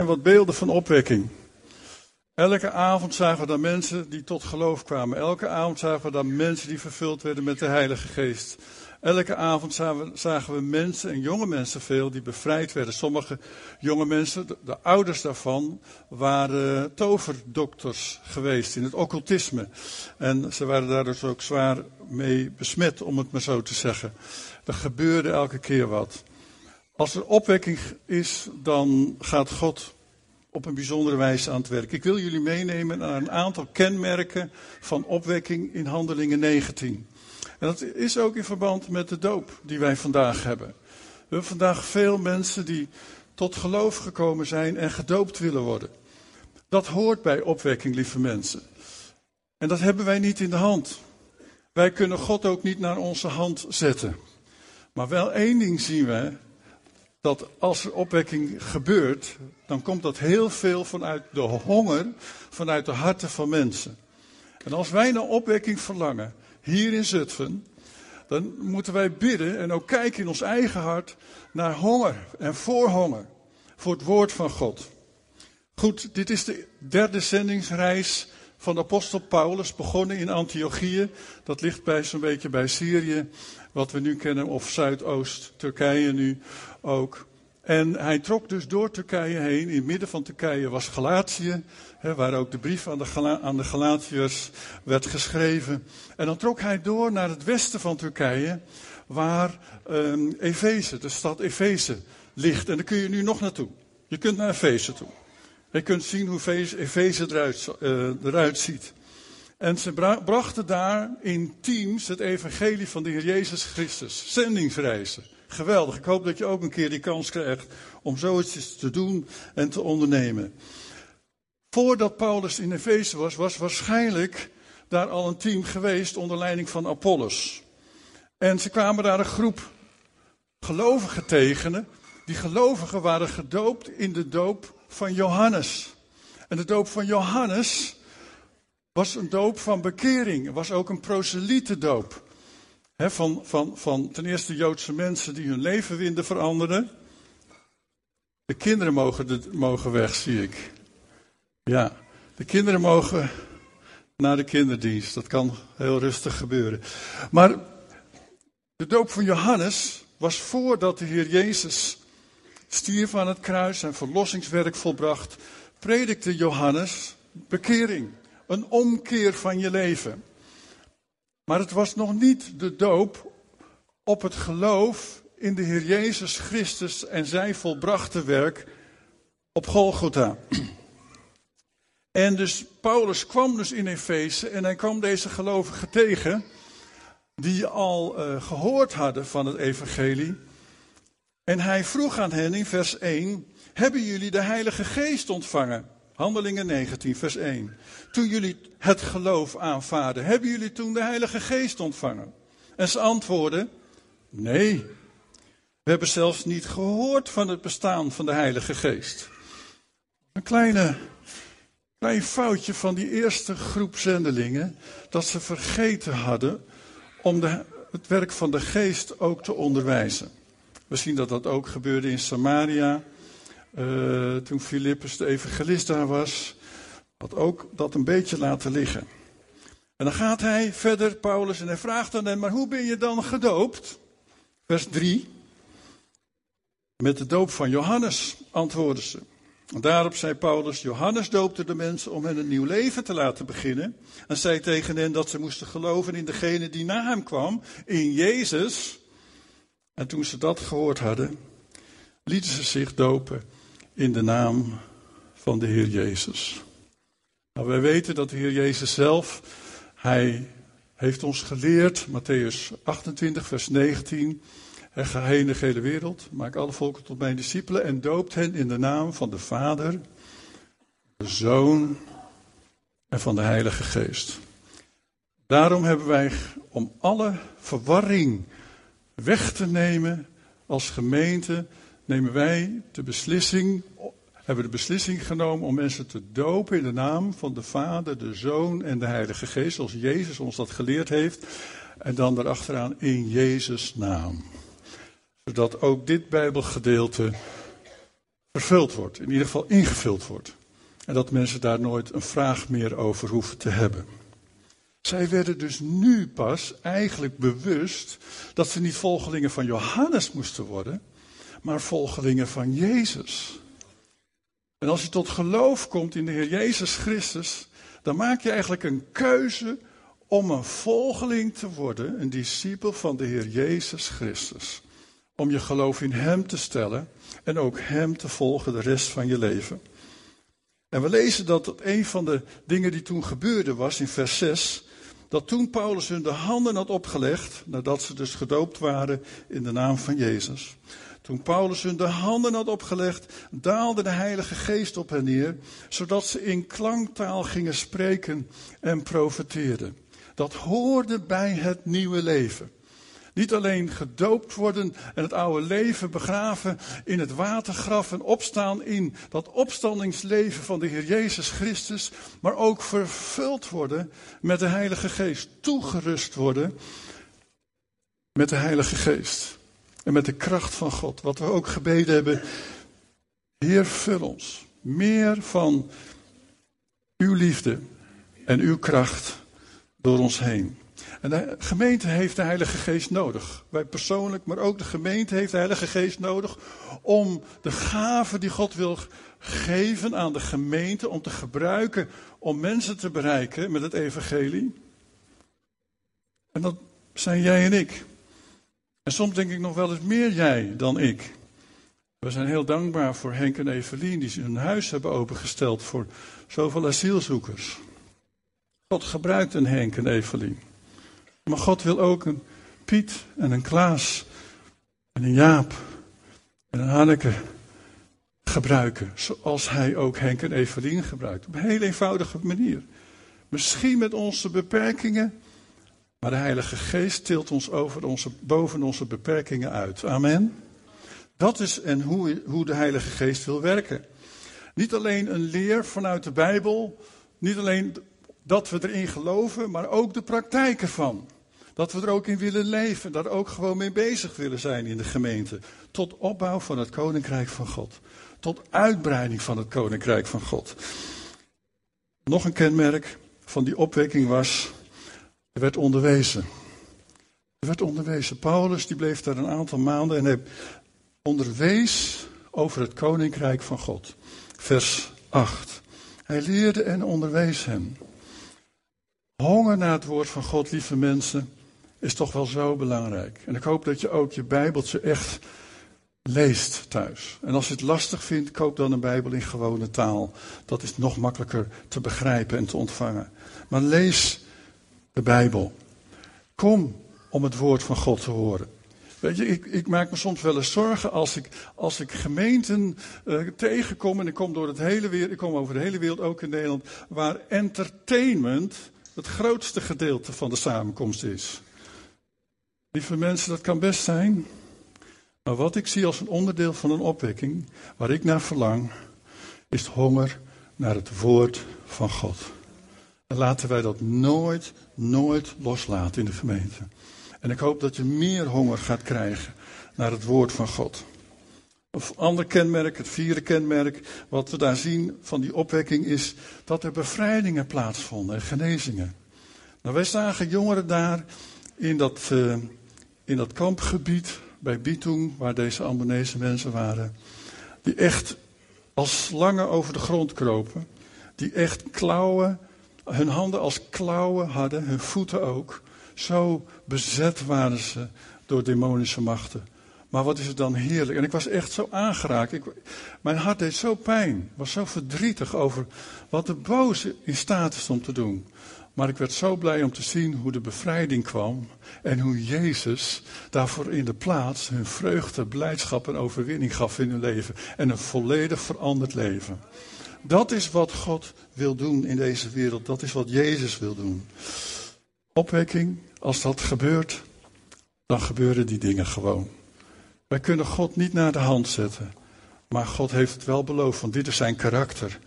En wat beelden van opwekking. Elke avond zagen we dan mensen die tot geloof kwamen. Elke avond zagen we dan mensen die vervuld werden met de Heilige Geest. Elke avond zagen we mensen en jonge mensen veel die bevrijd werden. Sommige jonge mensen, de, ouders daarvan, waren toverdokters geweest in het occultisme. En ze waren daar dus ook zwaar mee besmet, om het maar zo te zeggen. Er gebeurde elke keer wat. Als er opwekking is, dan gaat God op een bijzondere wijze aan het werk. Ik wil jullie meenemen naar een aantal kenmerken van opwekking in Handelingen 19. En dat is ook in verband met de doop die wij vandaag hebben. We hebben vandaag veel mensen die tot geloof gekomen zijn en gedoopt willen worden. Dat hoort bij opwekking, lieve mensen. En dat hebben wij niet in de hand. Wij kunnen God ook niet naar onze hand zetten. Maar wel één ding zien we, dat als er opwekking gebeurt, dan komt dat heel veel vanuit de honger, vanuit de harten van mensen. En als wij naar opwekking verlangen, hier in Zutphen, dan moeten wij bidden en ook kijken in ons eigen hart naar honger en voorhonger voor het woord van God. Goed, dit is de derde zendingsreis van apostel Paulus, begonnen in Antiochië. Dat ligt bij zo'n beetje bij Syrië, wat we nu kennen, of Zuidoost Turkije nu ook. En hij trok dus door Turkije heen. In het midden van Turkije was Galatië, hè, waar ook de brief aan de, aan de Galatiërs werd geschreven. En dan trok hij door naar het westen van Turkije, waar um, Efeze, de stad Efeze, ligt. En daar kun je nu nog naartoe. Je kunt naar Efeze toe. Je kunt zien hoe Efeze eruit, uh, eruit ziet. En ze brachten daar in teams het evangelie van de Heer Jezus Christus. Zendingsreizen. Geweldig. Ik hoop dat je ook een keer die kans krijgt om zoiets te doen en te ondernemen. Voordat Paulus in Efeze was, was waarschijnlijk daar al een team geweest onder leiding van Apollos. En ze kwamen daar een groep gelovigen tegen. Die gelovigen waren gedoopt in de doop van Johannes. En de doop van Johannes was een doop van bekering. was ook een doop van, van, van ten eerste Joodse mensen die hun leven winden veranderen. De kinderen mogen, de, mogen weg, zie ik. Ja, de kinderen mogen naar de kinderdienst. Dat kan heel rustig gebeuren. Maar de doop van Johannes was voordat de Heer Jezus stierf aan het kruis en verlossingswerk volbracht. Predikte Johannes bekering, een omkeer van je leven. Maar het was nog niet de doop op het geloof in de Heer Jezus Christus en zijn volbrachte werk op Golgotha. En dus Paulus kwam dus in Efeze en hij kwam deze gelovigen tegen die al uh, gehoord hadden van het evangelie. En hij vroeg aan hen in vers 1, hebben jullie de Heilige Geest ontvangen? Handelingen 19, vers 1. Toen jullie het geloof aanvaarden, hebben jullie toen de Heilige Geest ontvangen? En ze antwoorden, nee. We hebben zelfs niet gehoord van het bestaan van de Heilige Geest. Een kleine, klein foutje van die eerste groep zendelingen, dat ze vergeten hadden om de, het werk van de Geest ook te onderwijzen. We zien dat dat ook gebeurde in Samaria. Uh, toen Filippus de evangelist daar was, had ook dat een beetje laten liggen. En dan gaat hij verder, Paulus, en hij vraagt aan hem, maar hoe ben je dan gedoopt? Vers 3. Met de doop van Johannes, antwoordden ze. En daarop zei Paulus, Johannes doopte de mensen om hen een nieuw leven te laten beginnen. En zei tegen hen dat ze moesten geloven in degene die na hem kwam, in Jezus. En toen ze dat gehoord hadden, lieten ze zich dopen in de naam van de Heer Jezus. Nou, wij weten dat de Heer Jezus zelf, hij heeft ons geleerd, Matthäus 28, vers 19. En ga heen de hele wereld, maak alle volken tot mijn discipelen en doopt hen in de naam van de Vader, de Zoon en van de Heilige Geest. Daarom hebben wij, om alle verwarring weg te nemen als gemeente, nemen wij de beslissing, hebben de beslissing genomen om mensen te dopen in de naam van de Vader, de Zoon en de Heilige Geest, zoals Jezus ons dat geleerd heeft. En dan erachteraan in Jezus' naam. Zodat ook dit Bijbelgedeelte vervuld wordt, in ieder geval ingevuld wordt. En dat mensen daar nooit een vraag meer over hoeven te hebben. Zij werden dus nu pas eigenlijk bewust dat ze niet volgelingen van Johannes moesten worden, maar volgelingen van Jezus. En als je tot geloof komt in de Heer Jezus Christus, dan maak je eigenlijk een keuze om een volgeling te worden, een discipel van de Heer Jezus Christus. Om je geloof in Hem te stellen en ook Hem te volgen de rest van je leven. En we lezen dat het een van de dingen die toen gebeurde was in vers 6, dat toen Paulus hun de handen had opgelegd, nadat ze dus gedoopt waren in de naam van Jezus. Toen Paulus hun de handen had opgelegd, daalde de Heilige Geest op hen neer, zodat ze in klanktaal gingen spreken en profeteerden. Dat hoorde bij het nieuwe leven. Niet alleen gedoopt worden en het oude leven begraven in het watergraf en opstaan in dat opstandingsleven van de Heer Jezus Christus, maar ook vervuld worden met de Heilige Geest, toegerust worden met de Heilige Geest en met de kracht van God. Wat we ook gebeden hebben, Heer vul ons meer van uw liefde en uw kracht door ons heen. En de gemeente heeft de Heilige Geest nodig. Wij persoonlijk, maar ook de gemeente heeft de Heilige Geest nodig om de gaven die God wil geven aan de gemeente, om te gebruiken om mensen te bereiken met het evangelie. En dat zijn jij en ik. En soms denk ik nog wel eens meer jij dan ik. We zijn heel dankbaar voor Henk en Evelien die hun huis hebben opengesteld voor zoveel asielzoekers. God gebruikt een Henk en Evelien. Maar God wil ook een Piet en een Klaas en een Jaap en een Hanneke gebruiken. Zoals hij ook Henk en Evelien gebruikt. Op een heel eenvoudige manier. Misschien met onze beperkingen. Maar de Heilige Geest tilt ons over onze, boven onze beperkingen uit. Amen. Dat is en hoe, hoe de Heilige Geest wil werken. Niet alleen een leer vanuit de Bijbel. Niet alleen dat we erin geloven, maar ook de praktijken van. Dat we er ook in willen leven, daar ook gewoon mee bezig willen zijn in de gemeente. Tot opbouw van het koninkrijk van God. Tot uitbreiding van het koninkrijk van God. Nog een kenmerk van die opwekking was, er werd onderwezen. Er werd onderwezen. Paulus die bleef daar een aantal maanden en hij onderwees over het koninkrijk van God. Vers 8. Hij leerde en onderwees hem. Honger naar het woord van God, lieve mensen, is toch wel zo belangrijk. En ik hoop dat je ook je Bijbeltje echt leest thuis. En als je het lastig vindt, koop dan een Bijbel in gewone taal. Dat is nog makkelijker te begrijpen en te ontvangen. Maar lees de Bijbel. Kom om het woord van God te horen. Weet je, ik, ik, maak me soms wel eens zorgen als ik, als ik gemeenten uh, tegenkom, en ik kom door het hele wereld, ik kom over de hele wereld, ook in Nederland, waar entertainment het grootste gedeelte van de samenkomst is. Lieve mensen, dat kan best zijn. Maar wat ik zie als een onderdeel van een opwekking, waar ik naar verlang, is honger naar het woord van God. En laten wij dat nooit, nooit loslaten in de gemeente. En ik hoop dat je meer honger gaat krijgen naar het woord van God. Een ander kenmerk, het vierde kenmerk, wat we daar zien van die opwekking, is dat er bevrijdingen plaatsvonden en genezingen. Nou, wij zagen jongeren daar in dat, uh, in dat kampgebied bij Bitung, waar deze Ambonese mensen waren, die echt als slangen over de grond kropen, die echt klauwen, hun handen als klauwen hadden, hun voeten ook. Zo bezet waren ze door demonische machten. Maar wat is het dan heerlijk. En ik was echt zo aangeraakt. Ik, mijn hart deed zo pijn. was zo verdrietig over wat de boze in staat is om te doen. Maar ik werd zo blij om te zien hoe de bevrijding kwam. En hoe Jezus daarvoor in de plaats hun vreugde, blijdschap en overwinning gaf in hun leven. En een volledig veranderd leven. Dat is wat God wil doen in deze wereld. Dat is wat Jezus wil doen. Opwekking, als dat gebeurt, dan gebeuren die dingen gewoon. Wij kunnen God niet naar de hand zetten. Maar God heeft het wel beloofd, want dit is zijn karakter.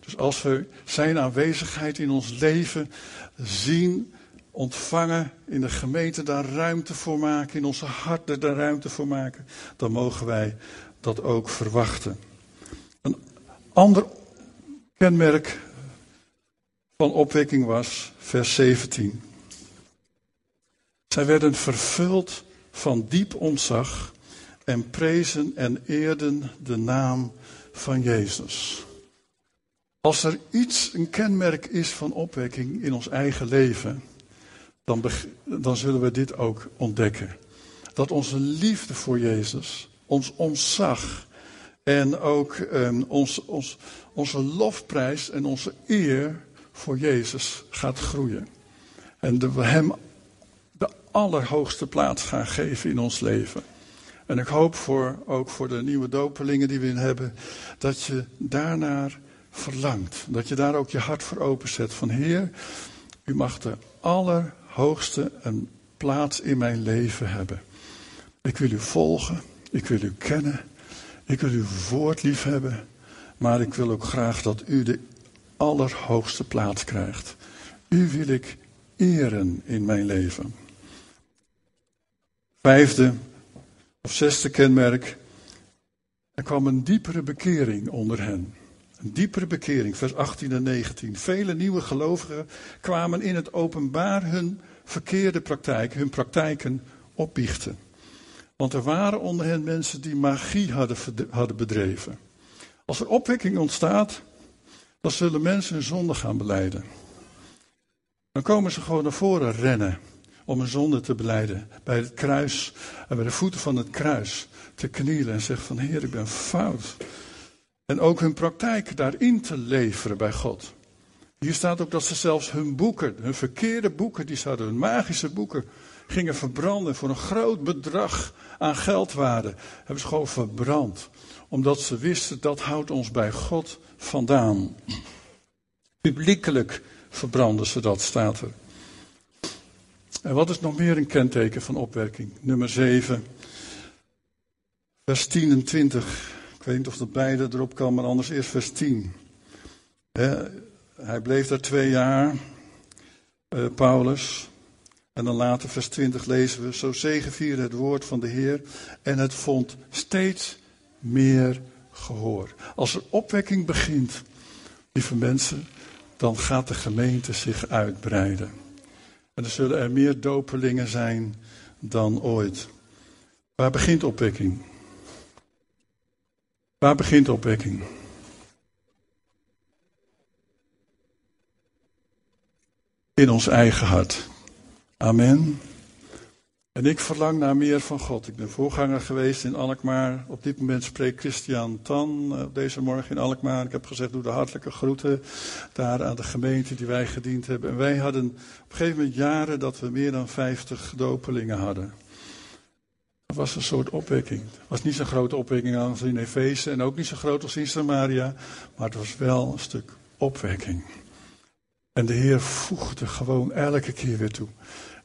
Dus als we zijn aanwezigheid in ons leven zien, ontvangen, in de gemeente daar ruimte voor maken, in onze harten daar ruimte voor maken, dan mogen wij dat ook verwachten. Ander kenmerk van opwekking was vers 17. Zij werden vervuld van diep ontzag en prezen en eerden de naam van Jezus. Als er iets, een kenmerk is van opwekking in ons eigen leven, dan, dan zullen we dit ook ontdekken. Dat onze liefde voor Jezus, ons ontzag en ook um, ons, ons, onze lofprijs en onze eer voor Jezus gaat groeien. En dat we Hem de allerhoogste plaats gaan geven in ons leven. En ik hoop voor, ook voor de nieuwe dopelingen die we in hebben, dat je daarnaar verlangt. Dat je daar ook je hart voor openzet. Van Heer, u mag de allerhoogste een plaats in mijn leven hebben. Ik wil u volgen, ik wil u kennen, ik wil uw woord lief hebben, maar ik wil ook graag dat u de allerhoogste plaats krijgt. U wil ik eren in mijn leven. Vijfde of zesde kenmerk. Er kwam een diepere bekering onder hen. Een diepere bekering, vers 18 en 19. Vele nieuwe gelovigen kwamen in het openbaar hun verkeerde praktijken, hun praktijken opbiechten. Want er waren onder hen mensen die magie hadden, hadden bedreven. Als er opwekking ontstaat, dan zullen mensen hun zonde gaan beleiden. Dan komen ze gewoon naar voren rennen om hun zonde te beleiden. Bij het kruis en bij de voeten van het kruis te knielen en zeggen van Heer, ik ben fout. En ook hun praktijk daarin te leveren bij God. Hier staat ook dat ze zelfs hun boeken, hun verkeerde boeken, die zouden hun magische boeken, gingen verbranden voor een groot bedrag aan geldwaarde. Hebben ze gewoon verbrand. Omdat ze wisten dat houdt ons bij God vandaan. Publiekelijk verbranden ze dat, staat er. En wat is nog meer een kenteken van opwerking? Nummer 7, vers 10 en 20. Ik weet niet of dat beide erop kan, maar anders eerst vers 10. hij bleef daar twee jaar, uh, Paulus. En dan later vers 20 lezen we, zo zegevierde het woord van de Heer en het vond steeds meer gehoor. Als er opwekking begint, lieve mensen, dan gaat de gemeente zich uitbreiden. En er zullen er meer dopelingen zijn dan ooit. Waar begint opwekking? Waar begint opwekking? In ons eigen hart. Amen. En ik verlang naar meer van God. Ik ben voorganger geweest in Alkmaar. Op dit moment spreekt Christian Tan uh, deze morgen in Alkmaar. Ik heb gezegd, doe de hartelijke groeten daar aan de gemeente die wij gediend hebben. En wij hadden op een gegeven moment jaren dat we meer dan 50 dopelingen hadden. Dat was een soort opwekking. Het was niet zo'n grote opwekking als in Efeze en ook niet zo groot als in Samaria. Maar het was wel een stuk opwekking. En de Heer voegde gewoon elke keer weer toe.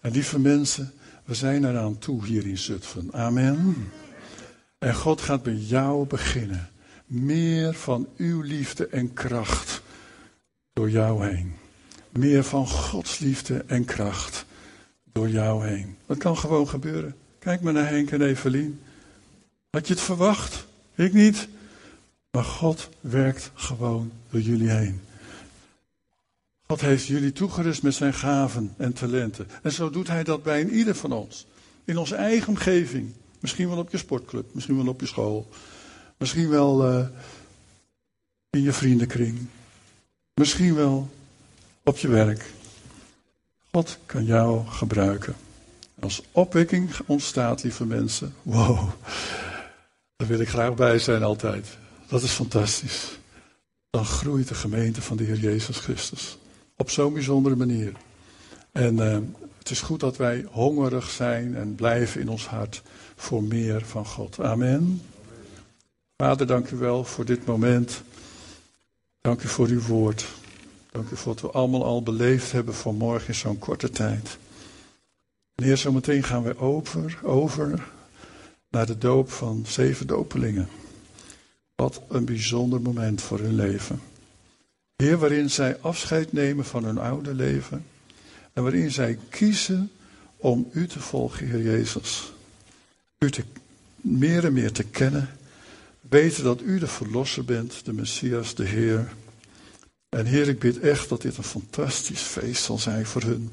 En lieve mensen, we zijn eraan toe hier in Zutphen. Amen. En God gaat bij jou beginnen. Meer van uw liefde en kracht door jou heen. Meer van Gods liefde en kracht door jou heen. Dat kan gewoon gebeuren. Kijk maar naar Henk en Evelien. Had je het verwacht? Ik niet. Maar God werkt gewoon door jullie heen. God heeft jullie toegerust met zijn gaven en talenten. En zo doet hij dat bij een ieder van ons. In onze eigen omgeving. Misschien wel op je sportclub, misschien wel op je school. Misschien wel uh, in je vriendenkring. Misschien wel op je werk. God kan jou gebruiken. Als opwekking ontstaat, lieve mensen, wow, daar wil ik graag bij zijn altijd. Dat is fantastisch. Dan groeit de gemeente van de Heer Jezus Christus. Op zo'n bijzondere manier. En uh, het is goed dat wij hongerig zijn en blijven in ons hart voor meer van God. Amen. Vader, dank u wel voor dit moment. Dank u voor uw woord. Dank u voor wat we allemaal al beleefd hebben vanmorgen in zo'n korte tijd. En zometeen gaan we over, over naar de doop van zeven dopelingen. Wat een bijzonder moment voor hun leven. Heer, waarin zij afscheid nemen van hun oude leven. En waarin zij kiezen om u te volgen, Heer Jezus. U te, meer en meer te kennen. weten dat u de verlosser bent, de Messias, de Heer. En Heer, ik bid echt dat dit een fantastisch feest zal zijn voor hun,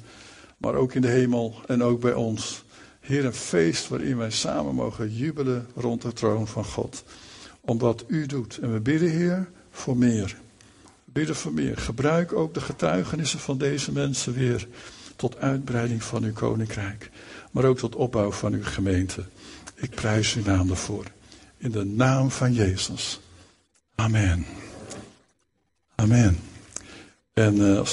maar ook in de hemel en ook bij ons. Heer, een feest waarin wij samen mogen jubelen rond de troon van God. Omdat u doet. En we bidden, Heer, voor meer. Bidden voor meer. Gebruik ook de getuigenissen van deze mensen weer tot uitbreiding van uw koninkrijk. Maar ook tot opbouw van uw gemeente. Ik prijs uw naam daarvoor. In de naam van Jezus. Amen. Amen. En uh,